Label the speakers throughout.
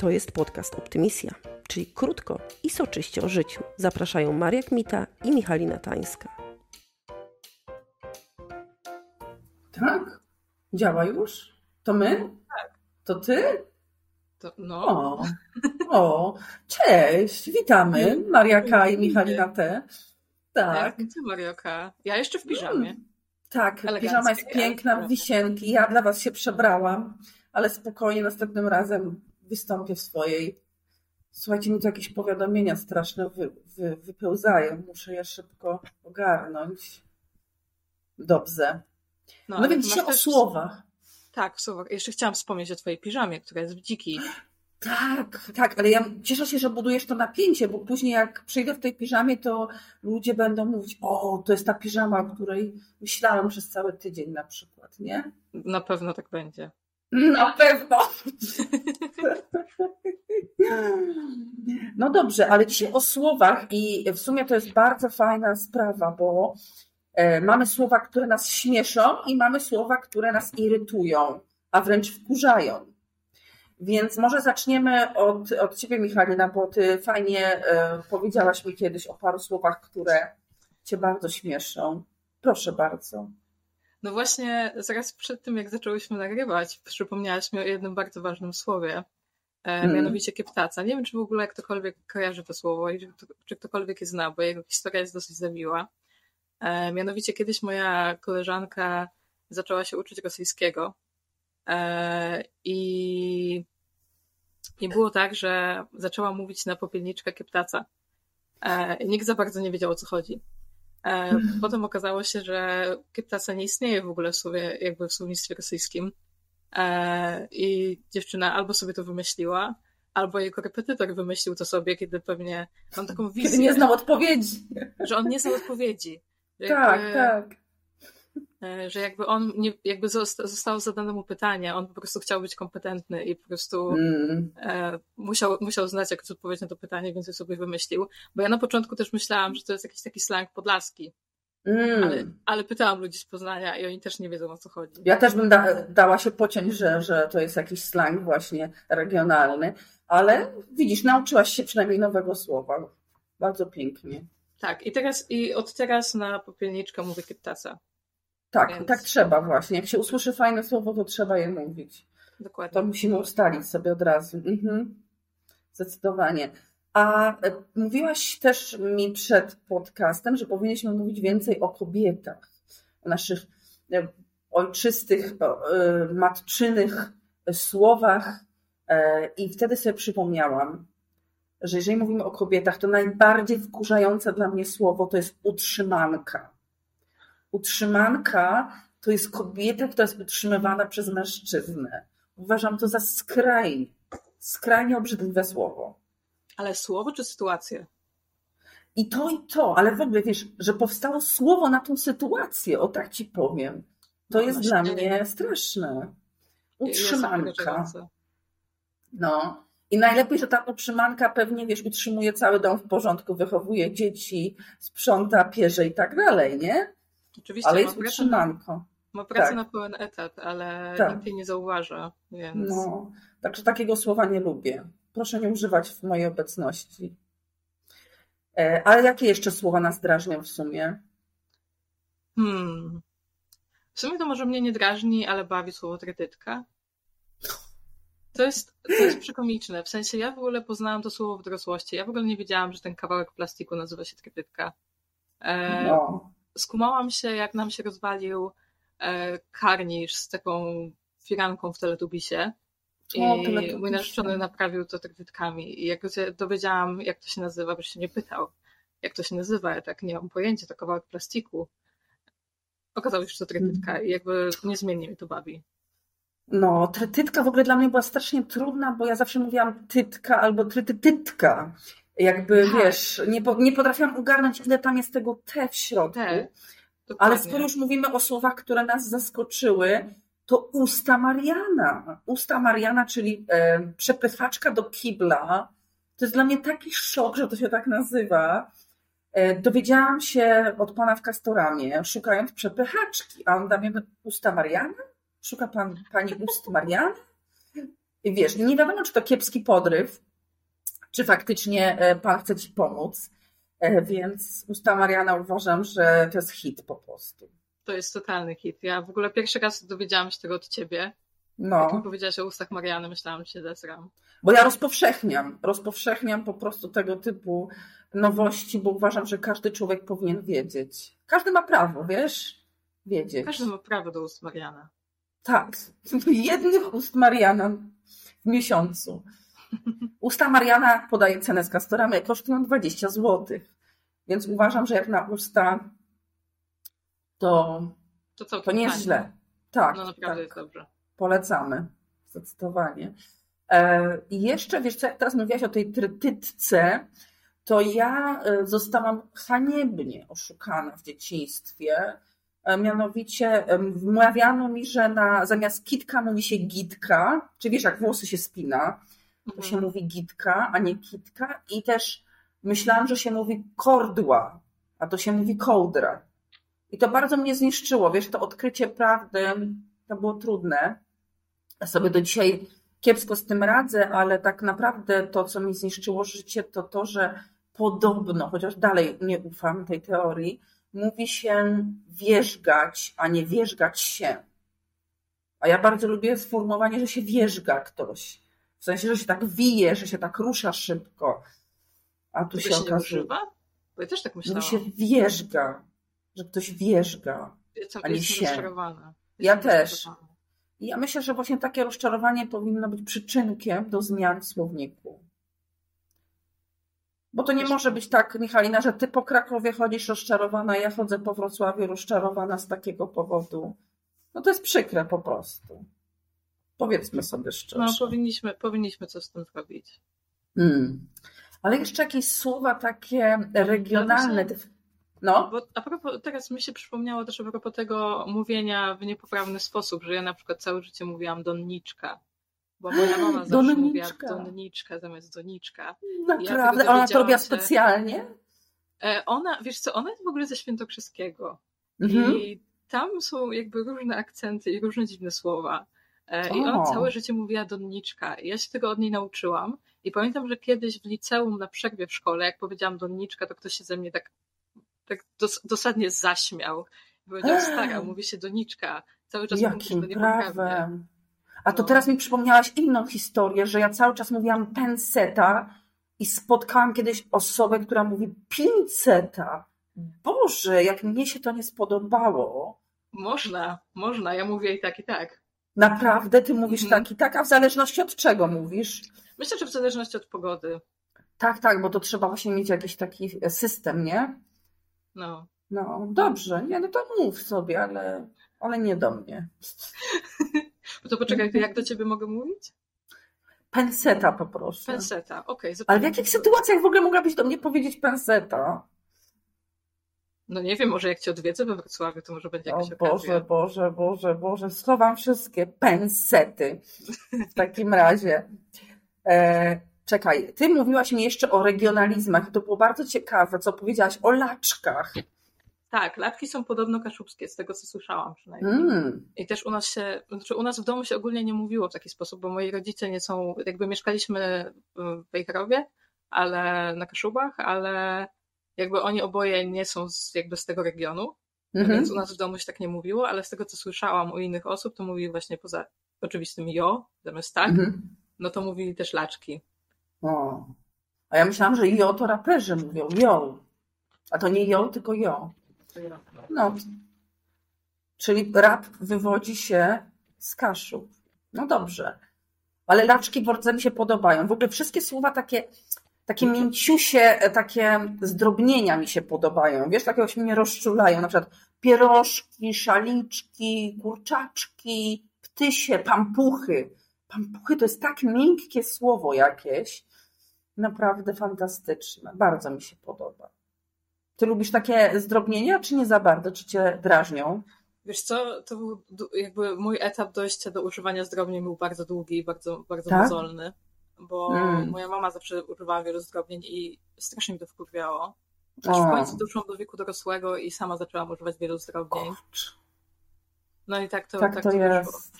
Speaker 1: To jest podcast Optymisja, czyli krótko i soczyście o życiu. Zapraszają Maria Kmita i Michalina Tańska.
Speaker 2: Tak? Działa już? To my?
Speaker 3: Tak.
Speaker 2: To ty?
Speaker 3: To, no.
Speaker 2: O, o, cześć, witamy. Maria K. i Michalina T. Tak.
Speaker 3: Tak, ty Marioka. Ja jeszcze w piżamie.
Speaker 2: Tak,
Speaker 3: Eleganckie,
Speaker 2: piżama jest piękna, wisienki. Ja dla was się przebrałam, ale spokojnie następnym razem wystąpię w swojej. Słuchajcie, mi tu jakieś powiadomienia straszne wy, wy, wypełzają. Muszę je szybko ogarnąć. Dobrze. No,
Speaker 3: ale
Speaker 2: więc dzisiaj o słowach.
Speaker 3: Tak, w słowach. Jeszcze chciałam wspomnieć o twojej piżamie, która jest w dziki.
Speaker 2: Tak, tak, ale ja cieszę się, że budujesz to napięcie, bo później jak przyjdę w tej piżamie, to ludzie będą mówić, o, to jest ta piżama, o której myślałam przez cały tydzień na przykład, nie?
Speaker 3: Na pewno tak będzie.
Speaker 2: Na pewno. No dobrze, ale dzisiaj o słowach i w sumie to jest bardzo fajna sprawa, bo e, mamy słowa, które nas śmieszą i mamy słowa, które nas irytują, a wręcz wkurzają. Więc może zaczniemy od, od Ciebie, Michalina, bo Ty fajnie e, powiedziałaś mi kiedyś o paru słowach, które Cię bardzo śmieszą. Proszę bardzo.
Speaker 3: No właśnie, zaraz przed tym, jak zaczęłyśmy nagrywać, przypomniałaś mi o jednym bardzo ważnym słowie, e,
Speaker 2: Mm.
Speaker 3: mianowicie kieptaca. Nie wiem, czy w ogóle ktokolwiek kojarzy to słowo i czy, ktokolwiek je zna, bo jego historia jest dosyć zawiła. E, mianowicie kiedyś moja koleżanka zaczęła się uczyć rosyjskiego e, i, i było tak, że zaczęła mówić na popielniczkę kieptaca. I nikt za bardzo nie wiedział, o co chodzi. E, Potem okazało się, że kieptaca nie istnieje w ogóle w słowie, jakby w słownictwie rosyjskim. E, I dziewczyna albo sobie to wymyśliła, albo jej korepetytor wymyślił to sobie, kiedy pewnie mam taką
Speaker 2: Kiedy
Speaker 3: wizję,
Speaker 2: nie znał odpowiedzi.
Speaker 3: że on nie znał odpowiedzi.
Speaker 2: Tak, tak.
Speaker 3: E, Że jakby on, nie, jakby zosta- zostało zadane mu pytanie, on po prostu chciał być kompetentny i po prostu
Speaker 2: Mm.
Speaker 3: e, musiał, musiał znać jakąś odpowiedź na to pytanie, więc sobie wymyślił. Bo ja na początku też myślałam, że to jest jakiś taki slang podlaski,
Speaker 2: Mm.
Speaker 3: ale, ale pytałam ludzi z Poznania i oni też nie wiedzą o co chodzi.
Speaker 2: Ja też bym da, dała się pociąć, że, że to jest jakiś slang właśnie regionalny, ale widzisz, nauczyłaś się przynajmniej nowego słowa. Bardzo pięknie.
Speaker 3: Tak, i teraz i od teraz na popielniczkę mówię kieptaca.
Speaker 2: Tak,
Speaker 3: Więc-
Speaker 2: tak trzeba właśnie. Jak się usłyszy fajne słowo, to trzeba je mówić.
Speaker 3: Dokładnie.
Speaker 2: To musimy ustalić sobie od razu. Mhm. Zdecydowanie. A e, mówiłaś też mi przed podcastem, że powinniśmy mówić więcej o kobietach, o naszych e, ojczystych, e, matczynych słowach. I wtedy sobie przypomniałam, że jeżeli mówimy o kobietach, to najbardziej wkurzające dla mnie słowo to jest utrzymanka. Utrzymanka to jest kobieta, która jest utrzymywana przez mężczyznę. Uważam to za skrajnie, skrajnie obrzydliwe słowo.
Speaker 3: Ale słowo czy sytuację?
Speaker 2: I to, i to, ale w ogóle wiesz, że powstało słowo na tą sytuację, o tak ci powiem. To
Speaker 3: No
Speaker 2: jest
Speaker 3: właśnie.
Speaker 2: dla mnie straszne. Utrzymanka. No. I najlepiej, że ta utrzymanka pewnie, wiesz, utrzymuje cały dom w porządku, wychowuje dzieci, sprząta, pierze i tak dalej, nie?
Speaker 3: Oczywiście
Speaker 2: Ale jest utrzymanką.
Speaker 3: ma pracę
Speaker 2: Tak.
Speaker 3: na pełen etat, ale
Speaker 2: Tak.
Speaker 3: nikt jej nie zauważa, więc
Speaker 2: No. Także takiego słowa nie lubię. Proszę nie używać w mojej obecności. E, Ale jakie jeszcze słowa nas drażnią w sumie?
Speaker 3: hmm. W sumie to może mnie nie drażni, ale bawi słowo trytytka. To jest, to jest przekomiczne. W sensie ja w ogóle poznałam to słowo w dorosłości. Ja w ogóle nie wiedziałam, że ten kawałek plastiku nazywa się trytytka. E,
Speaker 2: No.
Speaker 3: Skumałam się, jak nam się rozwalił e, karnisz z taką firanką w teletubisie. I
Speaker 2: O,
Speaker 3: mój narzeczony naprawił to trytytkami. I jak się dowiedziałam, jak to się nazywa, bo się nie pytał, jak to się nazywa, ja tak nie mam pojęcia, to kawałek plastiku. Okazało się, że to trytytka
Speaker 2: Mhm.
Speaker 3: i jakby niezmiennie mnie to bawi.
Speaker 2: No, trytytka w ogóle dla mnie była strasznie trudna, bo ja zawsze mówiłam tytka albo trytytytka. Jakby,
Speaker 3: Tak.
Speaker 2: wiesz, nie, po, nie potrafiłam ogarnąć, ile tam jest tego T w środku.
Speaker 3: Te,
Speaker 2: Ale skoro już mówimy o słowach, które nas zaskoczyły, to usta Mariana. Usta Mariana, czyli e, przepychaczka do kibla. To jest dla mnie taki szok, że to się tak nazywa. E, dowiedziałam się od pana w Kastoramie, szukając przepychaczki, a on da mnie usta Mariana? Szuka pan pani ust Mariana? I wiesz, nie wiadomo, czy to kiepski podryw, czy faktycznie e, pan chce ci pomóc. E, więc Usta Mariana uważam, że to jest hit po prostu.
Speaker 3: To jest totalny hit. Ja w ogóle pierwszy raz dowiedziałam się tego od ciebie.
Speaker 2: No.
Speaker 3: Jak mi powiedziałaś o ustach Mariany, myślałam, że się zesram.
Speaker 2: Bo ja rozpowszechniam, rozpowszechniam po prostu tego typu nowości, bo uważam, że każdy człowiek powinien wiedzieć. Każdy ma prawo, wiesz? Wiedzieć.
Speaker 3: Każdy ma prawo do ust Mariana.
Speaker 2: Tak. Jednych ust Mariana w miesiącu. Usta Mariana podaje cenę z kastorami, kosztują 20 zł. Więc uważam, że jak na usta, to,
Speaker 3: To,
Speaker 2: to nie jest źle. Tak,
Speaker 3: No naprawdę
Speaker 2: tak.
Speaker 3: jest dobrze.
Speaker 2: Polecamy. Zdecydowanie. E, I jeszcze, wiesz co, jak teraz mówiłaś o tej trytytce, to ja e, zostałam haniebnie oszukana w dzieciństwie. E, Mianowicie wmawiano mi, że na, zamiast kitka mówi się gitka, czy wiesz, jak włosy się spina, to się
Speaker 3: Mhm.
Speaker 2: mówi gitka, a nie kitka. I też myślałam, że się mówi kordła, a to się mówi kołdra. I to bardzo mnie zniszczyło. Wiesz, to odkrycie prawdy to było trudne. Ja sobie do dzisiaj kiepsko z tym radzę, ale tak naprawdę to, co mi zniszczyło życie, to to, że podobno, chociaż dalej nie ufam tej teorii, mówi się wierzgać, a nie wierzgać się. A ja bardzo lubię sformułowanie, że się wierzga ktoś. W sensie, że się tak wije, że się tak rusza szybko. A tu się
Speaker 3: się
Speaker 2: okazuje?
Speaker 3: Bo ja też tak
Speaker 2: że
Speaker 3: myślałam.
Speaker 2: się wierzga, że ktoś wierzga.
Speaker 3: Jestem,
Speaker 2: a nie się.
Speaker 3: rozczarowana.
Speaker 2: Ja też. ja myślę, że właśnie takie rozczarowanie powinno być przyczynkiem do zmian w słowniku. Bo to nie może być tak, Michalina, że ty po Krakowie chodzisz rozczarowana, ja chodzę po Wrocławiu rozczarowana z takiego powodu. No to jest przykre po prostu. Powiedzmy sobie szczerze.
Speaker 3: No, powinniśmy, powinniśmy coś z tym zrobić.
Speaker 2: Hmm. Ale jeszcze jakieś słowa takie regionalne. No,
Speaker 3: Bo a propos, teraz mi się przypomniało też a propos tego mówienia w niepoprawny sposób, że ja na przykład całe życie mówiłam donniczka. Bo moja mama zawsze mówiła
Speaker 2: Donniczka.
Speaker 3: zamiast doniczka.
Speaker 2: naprawdę,
Speaker 3: tego
Speaker 2: ona to robiła
Speaker 3: się-
Speaker 2: specjalnie?
Speaker 3: E, Ona, wiesz co, ona jest w ogóle ze Świętokrzyskiego.
Speaker 2: Mhm.
Speaker 3: I tam są jakby różne akcenty i różne dziwne słowa. E, I ona całe życie mówiła donniczka. Ja się tego od niej nauczyłam. I pamiętam, że kiedyś w liceum na przerwie w szkole, jak powiedziałam donniczka, to ktoś się ze mnie tak, tak dos, dosadnie zaśmiał. I powiedział, stara, mówi się doniczka. Cały czas mówisz to
Speaker 2: Jakim prawem? A to
Speaker 3: No.
Speaker 2: teraz mi przypomniałaś inną historię, że ja cały czas mówiłam penseta i spotkałam kiedyś osobę, która mówi pinceta. Boże, jak mnie się to nie spodobało.
Speaker 3: Można, można. Ja mówię i tak, i tak.
Speaker 2: Naprawdę, ty mówisz
Speaker 3: Mhm.
Speaker 2: tak i tak, a w zależności od czego mówisz?
Speaker 3: Myślę, że w zależności od pogody.
Speaker 2: Tak, tak, bo to trzeba właśnie mieć jakiś taki system, nie?
Speaker 3: No.
Speaker 2: No, dobrze, nie, no to mów sobie, ale, ale nie do mnie.
Speaker 3: To poczekaj, to jak do ciebie mogę mówić?
Speaker 2: Penseta poproszę.
Speaker 3: Penseta, okej.
Speaker 2: Ale w jakich sytuacjach w ogóle mogłabyś do mnie powiedzieć penseta?
Speaker 3: No nie wiem, może jak cię odwiedzę we Wrocławiu, to może będzie
Speaker 2: O
Speaker 3: jakaś
Speaker 2: Boże,
Speaker 3: okazja.
Speaker 2: Boże, Boże, Boże, schowam wszystkie pensety w takim razie. E, czekaj, ty mówiłaś mi jeszcze o regionalizmach i to było bardzo ciekawe, co powiedziałaś o laczkach.
Speaker 3: Tak, latki są podobno kaszubskie, z tego co słyszałam przynajmniej.
Speaker 2: Mm.
Speaker 3: I też u nas się, znaczy u nas w domu się ogólnie nie mówiło w taki sposób, bo moi rodzice nie są, jakby mieszkaliśmy w Wejherowie, ale na Kaszubach, ale jakby oni oboje nie są z, jakby z tego regionu,
Speaker 2: Mhm.
Speaker 3: więc u nas w domu się tak nie mówiło, ale z tego co słyszałam u innych osób, to mówili właśnie poza oczywistym jo, zamiast tak,
Speaker 2: Mhm.
Speaker 3: no to mówili też laczki.
Speaker 2: O. A ja myślałam, że jo to raperzy mówią, jo. A to nie jo, tylko jo. No. Czyli rap wywodzi się z Kaszub. No dobrze. Ale laczki bardzo mi się podobają. W ogóle wszystkie słowa takie, takie mięciusie, e, takie zdrobnienia mi się podobają. Wiesz, takie się mnie rozczulają. Na przykład pierożki, szaliczki, kurczaczki, ptysie, pampuchy. Pampuchy to jest tak miękkie słowo jakieś. Naprawdę fantastyczne. Bardzo mi się podoba. Ty lubisz takie zdrobnienia, czy nie za bardzo? Czy cię drażnią?
Speaker 3: Wiesz co, to był jakby mój etap dojścia do używania zdrobnień był bardzo długi i bardzo, bardzo
Speaker 2: Tak?
Speaker 3: mozolny, bo
Speaker 2: Mm.
Speaker 3: moja mama zawsze używała wielu zdrobnień i strasznie mi to wkurwiało. Aż w końcu doszłam do wieku dorosłego i sama zaczęłam używać wielu zdrobnień. No i tak to,
Speaker 2: Tak
Speaker 3: tak
Speaker 2: to
Speaker 3: to wyszło.
Speaker 2: jest.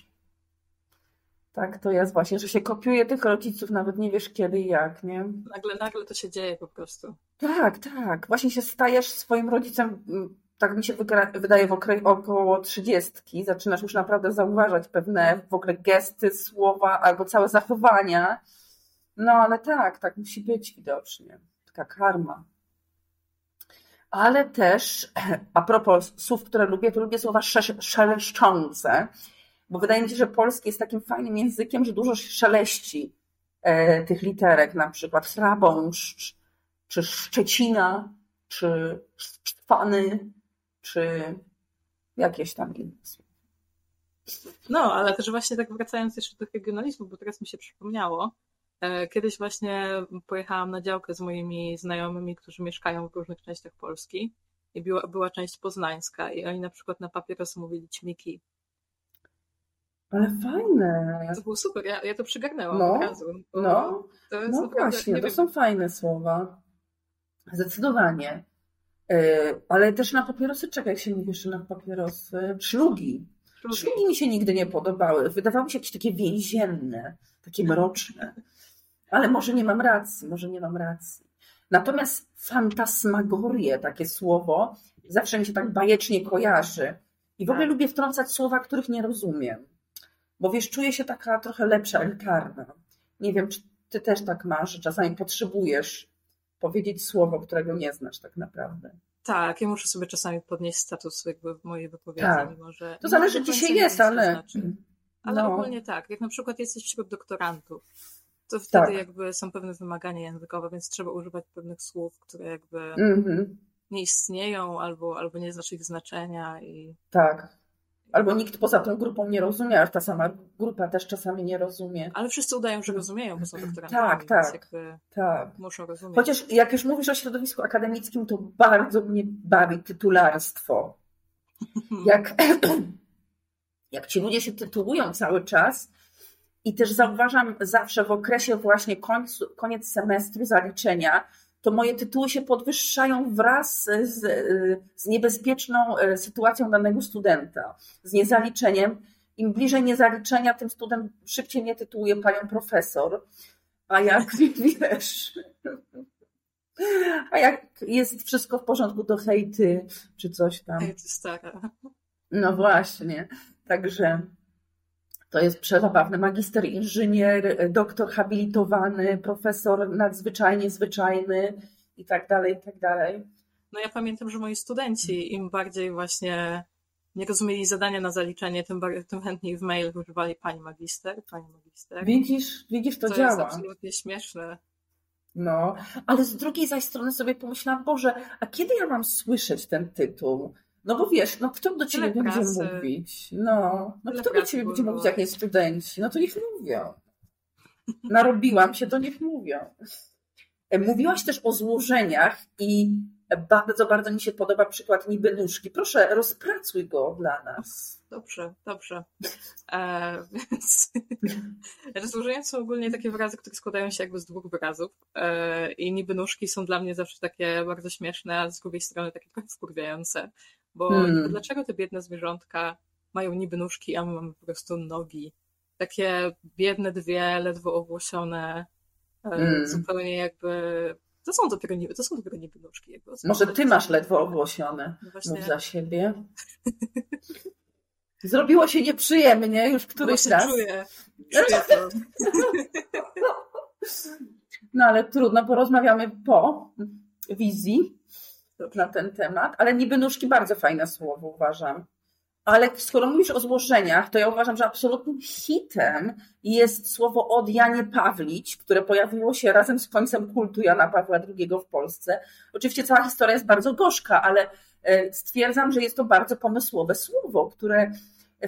Speaker 2: Tak, to jest właśnie, że się kopiuje tych rodziców, nawet nie wiesz kiedy i jak, nie?
Speaker 3: Nagle, nagle to się dzieje po prostu.
Speaker 2: Tak, tak. Właśnie się stajesz swoim rodzicem, mm, tak mi się wydaje, w okre- około trzydziestki. Zaczynasz już naprawdę zauważać pewne w ogóle gesty, słowa albo całe zachowania. No ale tak, tak musi być widocznie. Taka karma. Ale też, a propos słów, które lubię, to lubię słowa sze- szeleszczące, bo wydaje mi się, że polski jest takim fajnym językiem, że dużo szeleści e, tych literek, na przykład chrabąszcz, czy Szczecina, czy Szczwany, czy jakieś tam inne słowa.
Speaker 3: No, ale też właśnie tak wracając jeszcze do regionalizmu, bo teraz mi się przypomniało. E, Kiedyś właśnie pojechałam na działkę z moimi znajomymi, którzy mieszkają w różnych częściach Polski i była, była część poznańska i oni na przykład na papierosy mówili ćmiki.
Speaker 2: Ale fajne.
Speaker 3: To było super, ja, ja to przygarnęłam
Speaker 2: No,
Speaker 3: od razu.
Speaker 2: No,
Speaker 3: to jest
Speaker 2: no
Speaker 3: naprawdę,
Speaker 2: właśnie,
Speaker 3: nie
Speaker 2: to
Speaker 3: wiem,
Speaker 2: są fajne słowa. Zdecydowanie. E, Ale też na papierosy, czekaj, jak się mówi jeszcze na papierosy, szlugi. Szlugi mi się nigdy nie podobały. Wydawały mi się jakieś takie więzienne, takie mroczne. Ale może nie mam racji, może nie mam racji. Natomiast fantasmagorie, takie słowo, zawsze mi się tak bajecznie kojarzy. I w ogóle
Speaker 3: Tak.
Speaker 2: lubię wtrącać słowa, których nie rozumiem. Bo wiesz, czuję się taka trochę lepsza, elitarna. Nie wiem, czy ty też tak masz, że czasami potrzebujesz powiedzieć słowo, którego nie znasz tak naprawdę.
Speaker 3: Tak, ja muszę sobie czasami podnieść status jakby w mojej wypowiedzi,
Speaker 2: Tak.
Speaker 3: mimo że...
Speaker 2: To zależy, gdzie się jest,
Speaker 3: to
Speaker 2: ale.
Speaker 3: znaczy. Ale
Speaker 2: no.
Speaker 3: ogólnie tak, jak na przykład jesteś wśród doktorantów, to wtedy
Speaker 2: Tak.
Speaker 3: jakby są pewne wymagania językowe, więc trzeba używać pewnych słów, które jakby
Speaker 2: Mhm,
Speaker 3: nie istnieją albo, albo nie znasz ich znaczenia i
Speaker 2: tak. Albo nikt poza tą grupą nie rozumie, a ta sama grupa też czasami nie rozumie.
Speaker 3: ale wszyscy udają, że rozumieją, bo są doktorantami,
Speaker 2: Tak, tak. Tak.
Speaker 3: muszą rozumieć.
Speaker 2: Chociaż jak już mówisz o środowisku akademickim, to bardzo mnie bawi tytularstwo. Jak, jak ci ludzie się tytułują cały czas i też zauważam zawsze w okresie właśnie końcu, koniec semestru zaliczenia, to moje tytuły się podwyższają wraz z, z niebezpieczną e, sytuacją danego studenta, z niezaliczeniem. Im bliżej niezaliczenia, tym student szybciej mnie tytułuje panią profesor. A jak wiesz, a jak jest wszystko w porządku, to hej ty, czy coś tam.
Speaker 3: Ej, ty stara.
Speaker 2: No właśnie, także to jest przezabawne. Magister inżynier, doktor habilitowany, profesor nadzwyczajnie zwyczajny i tak dalej, i tak dalej.
Speaker 3: No ja pamiętam, że moi studenci im bardziej właśnie nie rozumieli zadania na zaliczenie, tym, bar- tym chętniej w mail używali pani magister, pani magister.
Speaker 2: Widzisz, widzisz, to,
Speaker 3: to jest
Speaker 2: działa.
Speaker 3: absolutnie śmieszne.
Speaker 2: No, ale z drugiej zaś strony sobie pomyślałam, Boże, a kiedy ja mam słyszeć ten tytuł? No bo wiesz, no kto do ciebie
Speaker 3: Tyle
Speaker 2: będzie
Speaker 3: pracy.
Speaker 2: mówić? No, no
Speaker 3: Tyle
Speaker 2: kto do ciebie będzie
Speaker 3: było.
Speaker 2: mówić, jak nie studenci? No to niech mówią. Narobiłam się, to niech mówią. E, Mówiłaś też o złożeniach i bardzo, bardzo mi się podoba przykład niby nóżki. Proszę, rozpracuj go dla nas.
Speaker 3: Dobrze, dobrze. E, więc rozłożenia są ogólnie takie wyrazy, które składają się jakby z dwóch wyrazów. E, I niby nóżki są dla mnie zawsze takie bardzo śmieszne, a z drugiej strony takie trochę wkurwiające. Bo
Speaker 2: Hmm.
Speaker 3: dlaczego te biedne zwierzątka mają niby nóżki, a my mamy po prostu nogi? Takie biedne dwie, ledwo owłosione, e,
Speaker 2: Hmm.
Speaker 3: zupełnie jakby... To są dopiero niby, to są dopiero niby nóżki. Jakby.
Speaker 2: Może ty masz ledwo owłosione.
Speaker 3: No
Speaker 2: za siebie. Zrobiło się nieprzyjemnie już któryś
Speaker 3: właśnie
Speaker 2: raz.
Speaker 3: czuję, czuję to.
Speaker 2: No ale trudno, porozmawiamy po wizji. Na ten temat. Ale niby nóżki bardzo fajne słowo uważam. Ale skoro mówisz o złożeniach, to ja uważam, że absolutnym hitem jest słowo od Janie Pawlić, które pojawiło się razem z końcem kultu Jana Pawła II w Polsce. Oczywiście cała historia jest bardzo gorzka, ale e, stwierdzam, że jest to bardzo pomysłowe słowo, które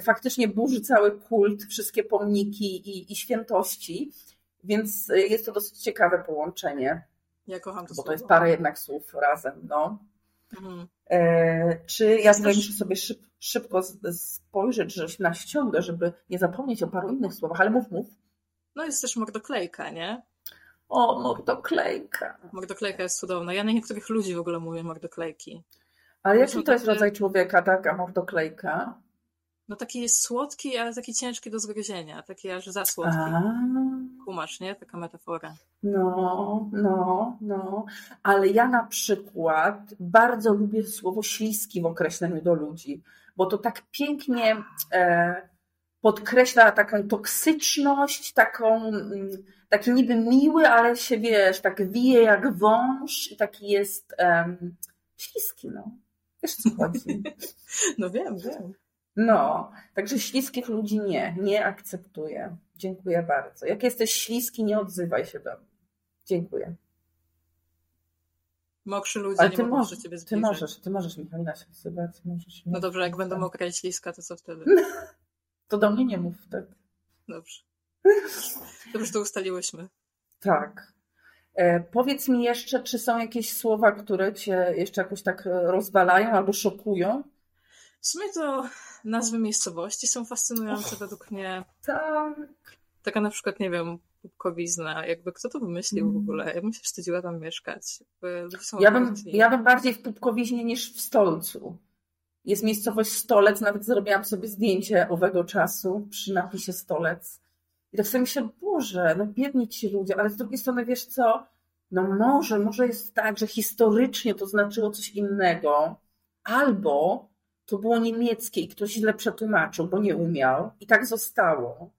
Speaker 2: faktycznie burzy cały kult, wszystkie pomniki i, i świętości, więc e, jest to dosyć ciekawe połączenie,
Speaker 3: Ja kocham to
Speaker 2: bo to
Speaker 3: słowo.
Speaker 2: jest parę jednak słów razem. No.
Speaker 3: Mhm.
Speaker 2: E, czy ja tutaj
Speaker 3: też-
Speaker 2: muszę sobie szyb, szybko spojrzeć że na ściągę, żeby nie zapomnieć o paru innych słowach, ale mów, mów.
Speaker 3: No jest też mordoklejka, nie?
Speaker 2: O, mordoklejka.
Speaker 3: Mordoklejka jest cudowna. Ja na niektórych ludzi w ogóle mówię mordoklejki.
Speaker 2: Ale
Speaker 3: To
Speaker 2: jaki to jest rodzaj człowieka, taka mordoklejka?
Speaker 3: No taki jest słodki, ale taki ciężki do zgryzienia, taki aż za słodki.
Speaker 2: A,
Speaker 3: Kumasz, nie? Taka metafora.
Speaker 2: no, no, no. Ale ja na przykład bardzo lubię słowo śliski w określeniu do ludzi, bo to tak pięknie e, podkreśla taką toksyczność, taką, mm, taki niby miły, ale się wiesz, tak wije jak wąż i taki jest em, śliski, no. Wiesz co chodzi?
Speaker 3: No wiem, wiem.
Speaker 2: No, także śliskich ludzi nie, nie akceptuję. Dziękuję bardzo. Jak jesteś śliski, nie odzywaj się do mnie. Dziękuję.
Speaker 3: Mokrzy ludzie
Speaker 2: Ale
Speaker 3: nie
Speaker 2: ty,
Speaker 3: mogą
Speaker 2: możesz,
Speaker 3: się ciebie
Speaker 2: ty
Speaker 3: zbliżyć.
Speaker 2: możesz, ty możesz, Michalina, się odzywać. Możesz,
Speaker 3: No dobrze, jak będą mokre i śliska, to co wtedy?
Speaker 2: To do mnie nie mów tak.
Speaker 3: Dobrze. Dobrze, to ustaliłyśmy.
Speaker 2: Tak. E, powiedz mi jeszcze, czy są jakieś słowa, które cię jeszcze jakoś tak e, rozwalają albo szokują?
Speaker 3: W sumie to nazwy miejscowości są fascynujące według mnie.
Speaker 2: Tak.
Speaker 3: Taka na przykład, nie wiem, Pupkowizna. Jakby kto to wymyślił w ogóle? Ja bym się wstydziła tam mieszkać.
Speaker 2: Ja bym, ja bym bardziej w Pupkowiźnie niż w Stolcu. Jest miejscowość Stolec, nawet zrobiłam sobie zdjęcie owego czasu przy napisie Stolec. I tak sobie myślę, Boże, no biedni ci ludzie, ale z drugiej strony wiesz co, no może, może jest tak, że historycznie to znaczyło coś innego, albo to było niemieckie i ktoś źle przetłumaczył, bo nie umiał i tak zostało.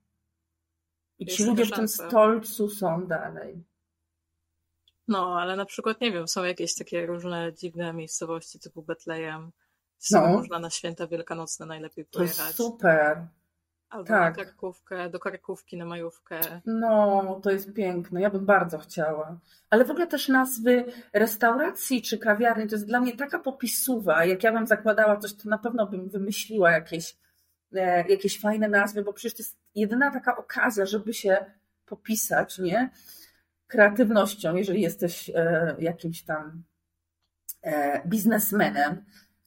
Speaker 2: I ci
Speaker 3: Jest
Speaker 2: ludzie w tym
Speaker 3: szansa.
Speaker 2: stolcu są dalej.
Speaker 3: No, ale na przykład, nie wiem, są jakieś takie różne dziwne miejscowości typu Betlejem.
Speaker 2: No.
Speaker 3: No. Można na święta wielkanocne najlepiej
Speaker 2: To
Speaker 3: pojechać.
Speaker 2: super.
Speaker 3: Albo
Speaker 2: tak.
Speaker 3: na Krakówkę, do Krakówki na majówkę.
Speaker 2: No, to jest piękne. Ja bym bardzo chciała. Ale w ogóle też nazwy restauracji czy kawiarni to jest dla mnie taka popisuwa. Jak ja bym zakładała coś, to na pewno bym wymyśliła jakieś, e, jakieś fajne nazwy, bo przecież to jest jedyna taka okazja, żeby się popisać, nie? Kreatywnością, jeżeli jesteś e, jakimś tam e, biznesmenem.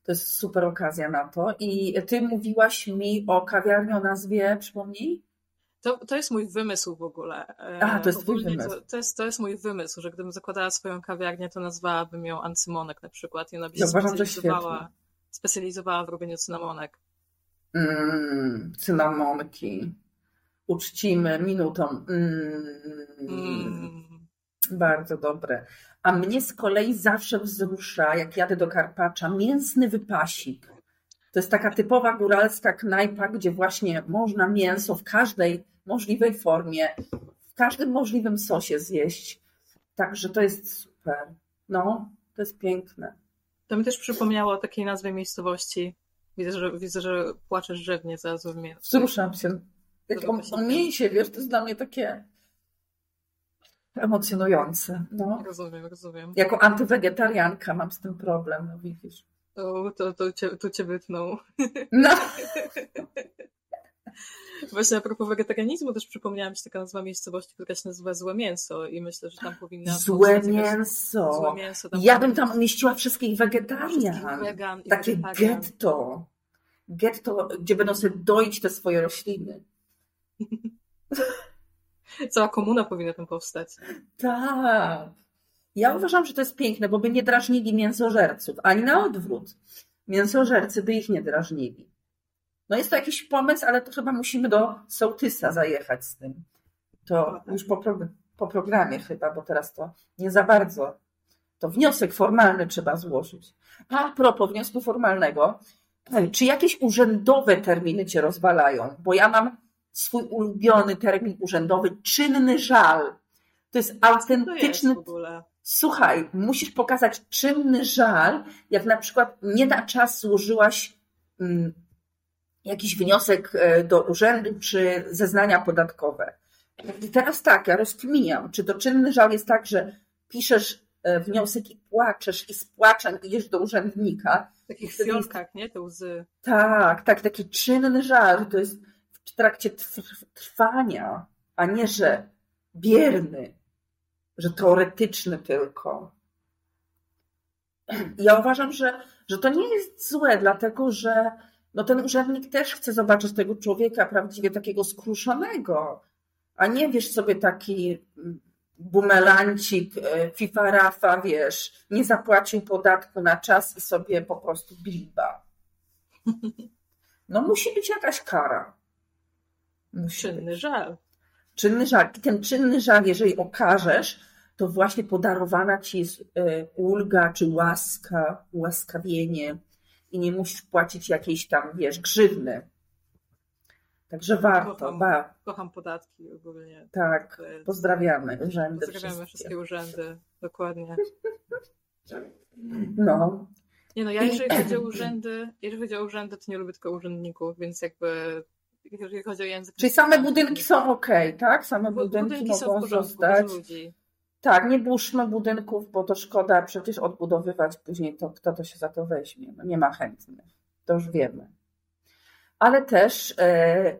Speaker 2: To jest super okazja na to. I ty mówiłaś mi o kawiarni o nazwie, przypomnij?
Speaker 3: To, to jest mój wymysł w ogóle. E,
Speaker 2: A, to jest twój wymysł.
Speaker 3: To, to, jest, to jest mój wymysł, że gdybym zakładała swoją kawiarnię, to nazwałabym ją Ancymonek na przykład. I ona by się
Speaker 2: Ja uważam, że
Speaker 3: specjalizowała, specjalizowała w robieniu cynamonek.
Speaker 2: Mm, cynamonki. Uczcimy minutą. Mm,
Speaker 3: Mm.
Speaker 2: Bardzo dobre. A mnie z kolei zawsze wzrusza, jak jadę do Karpacza, mięsny wypasik. To jest taka typowa góralska knajpa, gdzie właśnie można mięso w każdej możliwej formie, w każdym możliwym sosie zjeść. Także to jest super. No, to jest piękne.
Speaker 3: To mi też przypomniało o takiej nazwie miejscowości. Widzę, że, widzę, że płaczesz drzewnie za mnie.
Speaker 2: Wzruszam się. Jak
Speaker 3: się
Speaker 2: on mięsie, wiesz, to jest dla mnie takie emocjonujące. No.
Speaker 3: Rozumiem, rozumiem.
Speaker 2: Jako antywegetarianka mam z tym problem, no widzisz.
Speaker 3: O, to, to, cię, to cię wytnął.
Speaker 2: No.
Speaker 3: Właśnie a propos wegetarianizmu też przypomniała mi się taka nazwa miejscowości, która się nazywa Złe Mięso i myślę, że tam powinna
Speaker 2: Złe mięso.
Speaker 3: Złe mięso. Tam
Speaker 2: Ja bym tam umieściła wszystkich
Speaker 3: wszystkich
Speaker 2: wegetarian.
Speaker 3: wegan i
Speaker 2: Takie
Speaker 3: wegetarian.
Speaker 2: getto. Getto, gdzie będą sobie doić te swoje rośliny.
Speaker 3: Cała komuna powinna tam powstać.
Speaker 2: Tak. Ja uważam, że to jest piękne, bo by nie drażnili mięsożerców, ani na odwrót. Mięsożercy by ich nie drażnili. No jest to jakiś pomysł, ale to chyba musimy do sołtysa zajechać z tym. To już po, pro, po programie chyba, bo teraz to nie za bardzo. To wniosek formalny trzeba złożyć. A propos wniosku formalnego, czy jakieś urzędowe terminy cię rozwalają? Bo ja mam swój ulubiony termin urzędowy, czynny żal. To jest
Speaker 3: Co to jest
Speaker 2: autentyczny. Słuchaj, musisz pokazać czynny żal, jak na przykład nie na czas złożyłaś mm, jakiś wniosek e, do urzędu czy zeznania podatkowe. I teraz tak, ja rozkminiam, czy to czynny żal jest tak, że piszesz e, wniosek i płaczesz i z płaczem idziesz do urzędnika.
Speaker 3: W takich fiolkach, nie? Te łzy.
Speaker 2: Tak, tak, taki czynny żal, to jest w trakcie trw- trwania, a nie, że bierny, że teoretyczny tylko. Ja uważam, że, że to nie jest złe, dlatego że no ten urzędnik też chce zobaczyć tego człowieka prawdziwie takiego skruszonego, a nie wiesz sobie taki mm, bumelancik, e, fifa rafa, wiesz, nie zapłacił podatku na czas i sobie po prostu bliba. No musi być jakaś kara.
Speaker 3: Czynny żal.
Speaker 2: Czynny żal. I ten czynny żal, jeżeli okażesz, to właśnie podarowana ci jest e, ulga czy łaska, ułaskawienie i nie musisz płacić jakiejś tam, wiesz, grzywny. Także warto.
Speaker 3: Kocham, ba. kocham podatki ogólnie.
Speaker 2: Tak, pozdrawiamy urzędy.
Speaker 3: Pozdrawiamy wszystkie, wszystkie urzędy, dokładnie.
Speaker 2: No.
Speaker 3: Nie no, ja jeżeli chodzi o urzędy, jeżeli chodzi o urzędy, to nie lubię tylko urzędników, więc jakby jeżeli chodzi o język...
Speaker 2: Czyli same budynki są ok, tak? Same budynki, budynki mogą zostać. Tak, nie burzmy budynków, bo to szkoda przecież odbudowywać później, to kto to się za to weźmie. No nie ma chętnych, to już wiemy. Ale też e,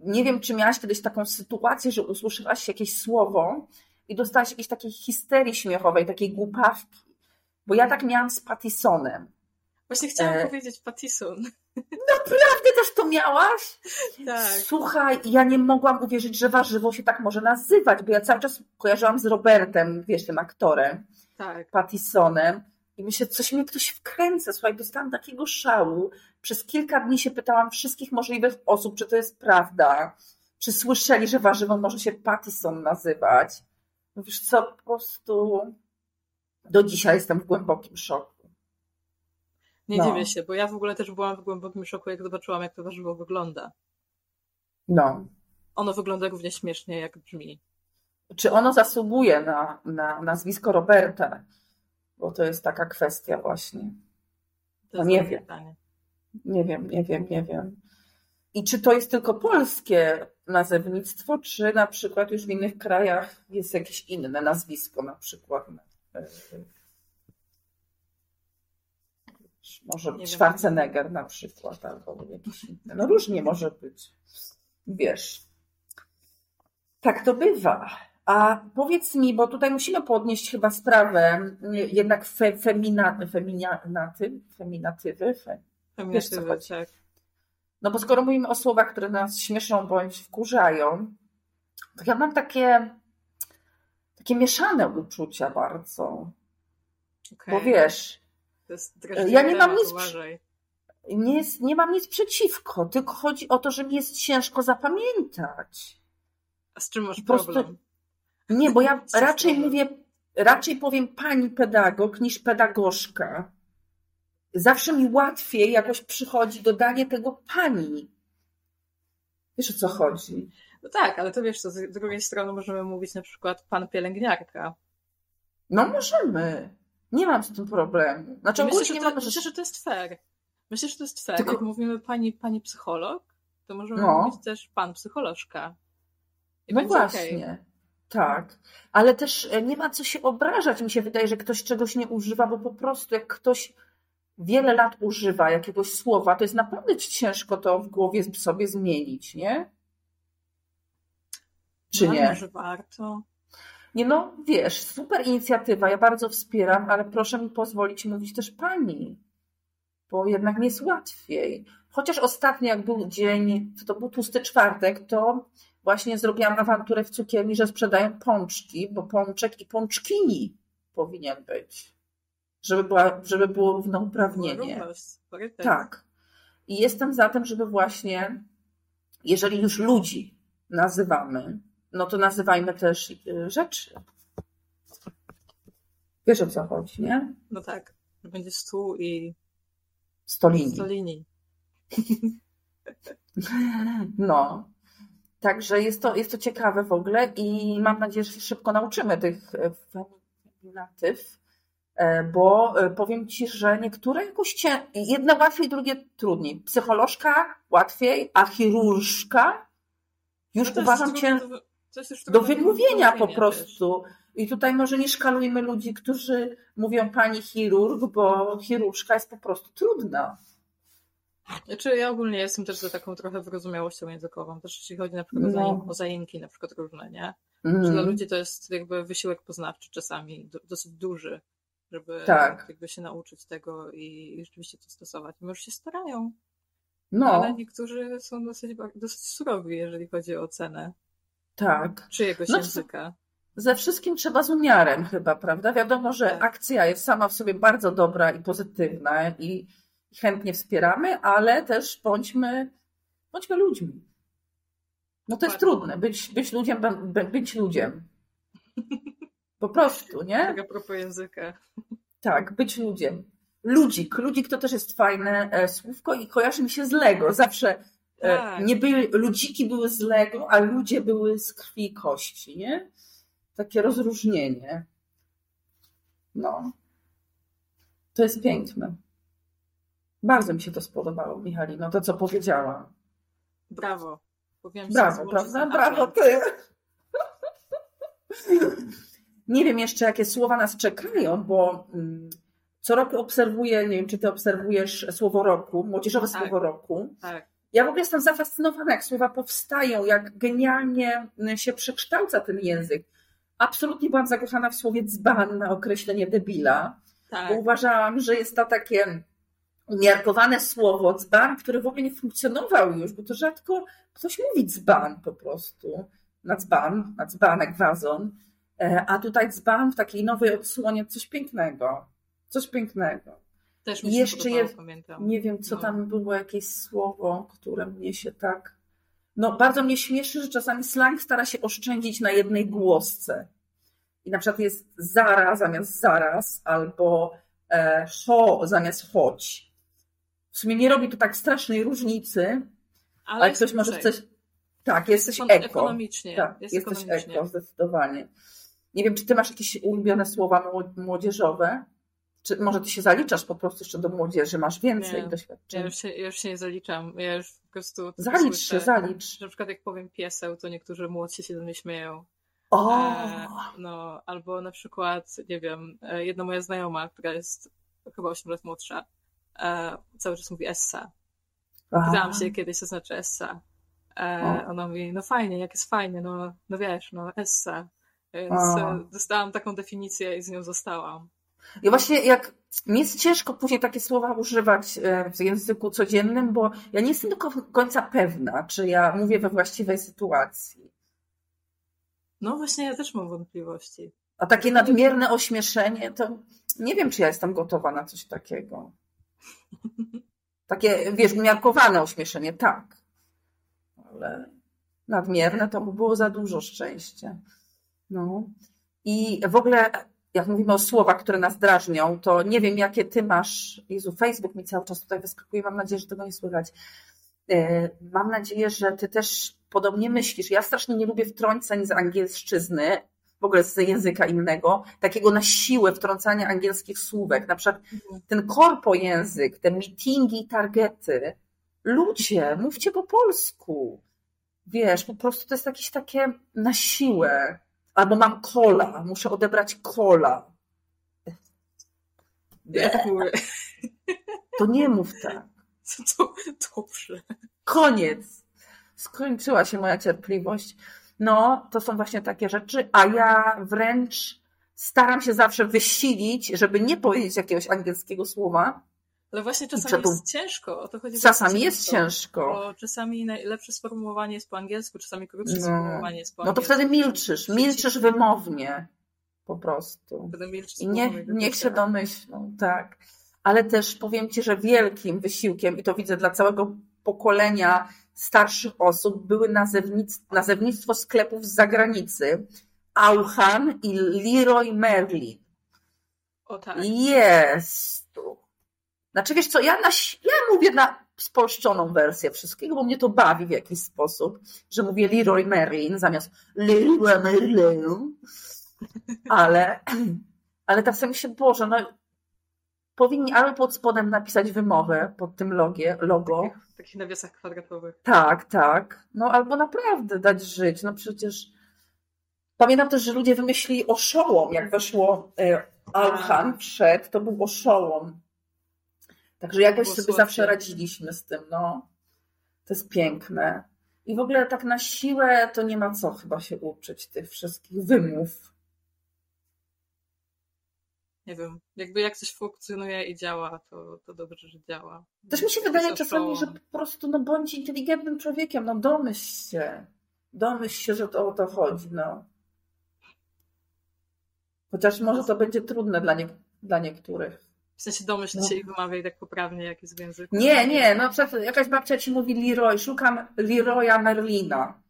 Speaker 2: nie wiem, czy miałaś kiedyś taką sytuację, że usłyszałaś jakieś słowo i dostałaś jakiejś takiej histerii śmiechowej, takiej głupawki. Bo ja tak miałam z Pattisonem.
Speaker 3: Właśnie chciałam e... powiedzieć Pattison.
Speaker 2: Naprawdę też to miałaś?
Speaker 3: Tak.
Speaker 2: Słuchaj, ja nie mogłam uwierzyć, że warzywo się tak może nazywać, bo ja cały czas kojarzyłam z Robertem, wiesz, tym aktorem.
Speaker 3: Tak.
Speaker 2: Pattisonem. I myślę, coś mnie ktoś wkręca. Słuchaj, dostałam takiego szału. Przez kilka dni się pytałam wszystkich możliwych osób, czy to jest prawda. Czy słyszeli, że warzywo może się Pattison nazywać. Wiesz co, po prostu do dzisiaj jestem w głębokim szoku.
Speaker 3: Nie no. dziwię się, bo ja w ogóle też byłam w głębokim szoku, jak zobaczyłam, jak to warzywo wygląda.
Speaker 2: No.
Speaker 3: Ono wygląda równie śmiesznie, jak brzmi.
Speaker 2: Czy ono zasługuje na, na nazwisko Roberta? Bo to jest taka kwestia właśnie. No nie wiem. Pytanie. Nie wiem, nie wiem, nie wiem. I czy to jest tylko polskie nazewnictwo, czy na przykład już w innych krajach jest jakieś inne nazwisko, na przykład może być Schwarzenegger na przykład, albo jakiś inny. No różnie może być. Wiesz. Tak to bywa. A powiedz mi, bo tutaj musimy podnieść chyba sprawę jednak fe, femina, feminaty, feminatywy. Fe,
Speaker 3: feminatywy, tak.
Speaker 2: No bo skoro mówimy o słowach, które nas śmieszą bądź wkurzają, to ja mam takie, takie mieszane uczucia bardzo. Okay. Bo wiesz,
Speaker 3: ja nie mam nic.
Speaker 2: Nie, jest, nie mam nic przeciwko, tylko chodzi o to, że mi jest ciężko zapamiętać.
Speaker 3: A z czym masz problem?
Speaker 2: Nie, bo ja raczej mówię, raczej powiem pani pedagog niż pedagogzka. Zawsze mi łatwiej jakoś przychodzi dodanie tego pani. Wiesz o co chodzi?
Speaker 3: No tak, ale to wiesz, co, z drugiej strony możemy mówić na przykład pan pielęgniarka.
Speaker 2: No możemy. Nie mam z tym problemu.
Speaker 3: Znaczy, myślę, że to, myślę, że to jest fair. Myślę, że to jest fair. Tylko... Jak mówimy pani, pani psycholog, to możemy no. mówić też pan psycholożka.
Speaker 2: I no właśnie. Okay. Tak, ale też e, nie ma co się obrażać. Mi się wydaje, że ktoś czegoś nie używa, bo po prostu jak ktoś wiele lat używa jakiegoś słowa, to jest naprawdę ciężko to w głowie sobie zmienić, nie? Czy no, nie?
Speaker 3: Może warto.
Speaker 2: Nie no, wiesz, super inicjatywa, ja bardzo wspieram, ale proszę mi pozwolić mówić też pani, bo jednak mi jest łatwiej. Chociaż ostatnio, jak był dzień, to był tłusty czwartek, to właśnie zrobiłam awanturę w cukierni, że sprzedają pączki, bo pączek i pączkini powinien być, żeby, była, żeby było równouprawnienie. Tak. I jestem za tym, żeby właśnie, jeżeli już ludzi nazywamy, no to nazywajmy też y, rzeczy. Wiesz o co chodzi, nie?
Speaker 3: No tak. Będzie stół i
Speaker 2: stolini.
Speaker 3: stolini.
Speaker 2: No. Także jest to, jest to ciekawe w ogóle i mam nadzieję, że się szybko nauczymy tych e, feminatyw, e, bo e, powiem Ci, że niektóre jakoś cię, jedne łatwiej, drugie trudniej. Psycholożka łatwiej, a chirurżka już no uważam Cię do wymówienia po prostu. Też. I tutaj może nie szkalujmy ludzi, którzy mówią pani chirurg, bo chirurżka jest po prostu trudna.
Speaker 3: Znaczy ja ogólnie jestem też za taką trochę wyrozumiałością językową, też jeśli chodzi na przykład no. o zaimki na przykład różne, nie? Mm. Że dla ludzi to jest jakby wysiłek poznawczy czasami dosyć duży, żeby tak. jakby się nauczyć tego i rzeczywiście to stosować. Już się starają. No. Ale niektórzy są dosyć, dosyć surowi, jeżeli chodzi o cenę
Speaker 2: tak.
Speaker 3: czyjegoś no, języka.
Speaker 2: Ze wszystkim trzeba z umiarem chyba, prawda? Wiadomo, że tak. akcja jest sama w sobie bardzo dobra i pozytywna i chętnie wspieramy, ale też bądźmy, bądźmy ludźmi. No to jest
Speaker 3: Dokładnie.
Speaker 2: trudne, być, być ludźem, be- być ludziem. Po prostu, nie?
Speaker 3: Tak a propos języka.
Speaker 2: Tak, być ludziem. Ludzik. Ludzik to też jest fajne e, słówko i kojarzy mi się z Lego. Zawsze
Speaker 3: Tak.
Speaker 2: nie były, ludziki były z Lego, a ludzie były z krwi i kości, nie? Takie rozróżnienie. No. To jest piękne. Bardzo mi się to spodobało, Michalino, to co powiedziałam.
Speaker 3: Brawo. Powinienem
Speaker 2: Brawo, prawda? Brawo ty. Nie wiem jeszcze, jakie słowa nas czekają, bo mm, co roku obserwuję, nie wiem, czy ty obserwujesz słowo roku, młodzieżowe
Speaker 3: Tak.
Speaker 2: słowo roku.
Speaker 3: Tak.
Speaker 2: Ja w ogóle jestem zafascynowana, jak słowa powstają, jak genialnie mm, się przekształca ten język. Absolutnie byłam zakochana w słowie dzban na określenie debila,
Speaker 3: Tak.
Speaker 2: bo uważałam, że jest to takie umiarkowane słowo dzban, które w ogóle nie funkcjonował już, bo to rzadko ktoś mówi dzban po prostu. Na dzban, na dzbanek, wazon. E, A tutaj dzban w takiej nowej odsłonie coś pięknego. Coś pięknego.
Speaker 3: Też mi się
Speaker 2: Jeszcze
Speaker 3: podobało,
Speaker 2: jest-
Speaker 3: pamiętam.
Speaker 2: Nie wiem, co
Speaker 3: No.
Speaker 2: tam było, jakieś słowo, które mnie się tak. No, bardzo mnie śmieszy, że czasami slang stara się oszczędzić na jednej głosce. I na przykład jest zara zamiast zaraz, albo e, ho zamiast choć. W sumie nie robi to tak strasznej różnicy, ale,
Speaker 3: jest
Speaker 2: ktoś może chce. Tak, jesteś eko.
Speaker 3: Ekonomicznie.
Speaker 2: Tak,
Speaker 3: jest
Speaker 2: jesteś
Speaker 3: ekonomicznie.
Speaker 2: eko, zdecydowanie. Nie wiem, czy ty masz jakieś ulubione słowa mło- młodzieżowe? Czy może ty się zaliczasz po prostu jeszcze do młodzieży, masz więcej
Speaker 3: Nie.
Speaker 2: doświadczeń?
Speaker 3: Ja już, się, ja już się nie zaliczam. Ja już po prostu. tylko
Speaker 2: Zalicz
Speaker 3: słyszę,
Speaker 2: się, zalicz.
Speaker 3: że Na przykład jak powiem pieseł, to niektórzy młodsi się do mnie śmieją.
Speaker 2: O!
Speaker 3: E, no, albo na przykład, nie wiem, e, jedna moja znajoma, która jest chyba 8 lat młodsza, e, cały czas mówi essa. Pytałam się kiedyś, co znaczy essa. E, ona mówi, no fajnie, jak jest fajnie, no, no wiesz, no essa. Więc e, dostałam taką definicję i z nią zostałam.
Speaker 2: I właśnie jak mi jest ciężko później takie słowa używać e, w języku codziennym, bo ja nie jestem do końca pewna, czy ja mówię we właściwej sytuacji.
Speaker 3: No właśnie, ja też mam wątpliwości.
Speaker 2: A takie nadmierne ośmieszenie, to nie wiem, czy ja jestem gotowa na coś takiego. Takie, wiesz, umiarkowane ośmieszenie, tak. Ale nadmierne to by było za dużo szczęścia. No. I w ogóle, jak mówimy o słowach, które nas drażnią, to nie wiem, jakie ty masz. Jezu, Facebook mi cały czas tutaj wyskakuje, mam nadzieję, że tego nie słychać. E, Mam nadzieję, że ty też podobnie myślisz. Ja strasznie nie lubię wtrąceń z angielszczyzny, w ogóle z języka innego, takiego na siłę wtrącania angielskich słówek. Na przykład ten korpo język, te meetingi i targety. Ludzie, mówcie po polsku. Wiesz, po prostu to jest jakieś takie na siłę. Albo mam kola, muszę odebrać kola.
Speaker 3: Ja tak mówię,
Speaker 2: To nie mów tak.
Speaker 3: to dobrze.
Speaker 2: Koniec. Skończyła się moja cierpliwość. No, to są właśnie takie rzeczy, a ja wręcz staram się zawsze wysilić, żeby nie powiedzieć jakiegoś angielskiego słowa.
Speaker 3: Ale właśnie czasami jest ciężko. O to chodzi
Speaker 2: Czasami jest ciężko.
Speaker 3: Bo czasami najlepsze sformułowanie jest po angielsku, czasami krótsze
Speaker 2: No.
Speaker 3: sformułowanie jest po
Speaker 2: No to
Speaker 3: angielsku.
Speaker 2: wtedy milczysz, milczysz wymownie. Po prostu.
Speaker 3: Wtedy milczysz
Speaker 2: I nie, niech się domyślą, tak. Ale też powiem Ci, że wielkim wysiłkiem, i to widzę dla całego pokolenia starszych osób, były nazewnic, nazewnictwo sklepów z zagranicy. Auchan i Leroy Merlin.
Speaker 3: O tak.
Speaker 2: Jest. Znaczy wiesz co, ja, na, ja mówię na spolszczoną wersję wszystkiego, bo mnie to bawi w jakiś sposób, że mówię Leroy Merlin zamiast Leroy Merlin. Ale, ale tak sobie myślę, Boże, no powinni albo pod spodem napisać wymowę pod tym logie, logo.
Speaker 3: Takich, takich nawiasach kwadratowych.
Speaker 2: Tak, tak. No albo naprawdę dać żyć. No przecież pamiętam też, że ludzie wymyślili oszołom, jak weszło e, Alchan wszedł, to był oszołom. Także jakoś sobie
Speaker 3: słodkie.
Speaker 2: zawsze radziliśmy z tym, no. To jest piękne. I w ogóle tak na siłę to nie ma co chyba się uczyć tych wszystkich wymów.
Speaker 3: Nie wiem, jakby jak coś funkcjonuje i działa, to, to dobrze, że działa.
Speaker 2: Też mi się wydaje czasami, że po prostu no, bądź inteligentnym człowiekiem, no domyśl się. Domyśl się, że to o to chodzi, no. Chociaż może to będzie trudne dla, nie, dla niektórych.
Speaker 3: W sensie domyśl
Speaker 2: No.
Speaker 3: się i wymawiaj tak poprawnie, jak jest w języku.
Speaker 2: Nie, nie, no jakaś babcia ci mówi Leroy, szukam Leroya Merlina.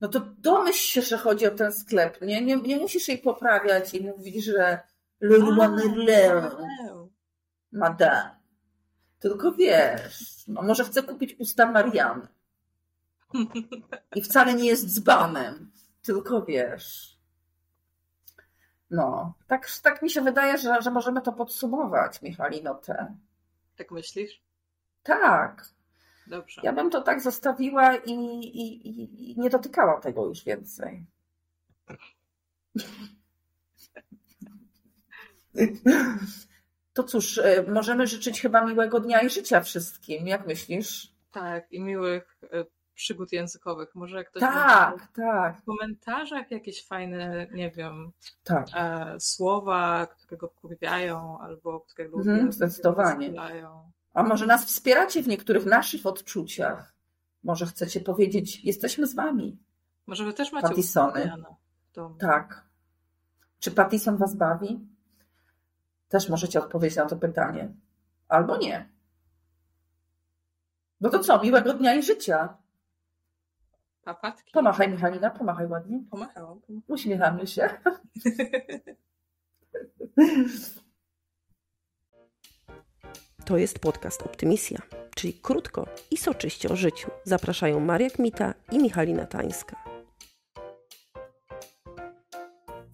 Speaker 2: No to domyśl się, że chodzi o ten sklep. Nie, nie, nie musisz jej poprawiać i mówić, że Leroy Merlin, madame. Tylko wiesz, no może chce kupić usta Mariany. I wcale nie jest dzbanem, tylko wiesz. No, tak, tak mi się wydaje, że, że możemy to podsumować, Michalino, te.
Speaker 3: Tak myślisz?
Speaker 2: Tak,
Speaker 3: Dobrze.
Speaker 2: ja bym to tak zostawiła i, i, i, i nie dotykała tego już więcej. To cóż, e, możemy życzyć chyba miłego dnia i życia wszystkim. Jak myślisz?
Speaker 3: Tak, i miłych e, przygód językowych. Może ktoś
Speaker 2: Tak, tak,
Speaker 3: w komentarzach jakieś fajne, nie wiem,
Speaker 2: tak.
Speaker 3: e, słowa, które go wkurwiają, albo które go
Speaker 2: Mhm,
Speaker 3: lubią,
Speaker 2: zdecydowanie. A może nas wspieracie w niektórych naszych odczuciach? Może chcecie powiedzieć, jesteśmy z wami.
Speaker 3: Może wy też macie domu.
Speaker 2: Tak. Czy Pattison was bawi? Też możecie odpowiedzieć na to pytanie. Albo nie. No to co, miłego dnia i życia.
Speaker 3: Papatki?
Speaker 2: Pomachaj Michalina, pomachaj ładnie.
Speaker 3: Pomachałam.
Speaker 2: Uśmiechamy się.
Speaker 1: To jest podcast Optymisja, czyli krótko i soczyście o życiu. Zapraszają Maria Kmita i Michalina Tańska.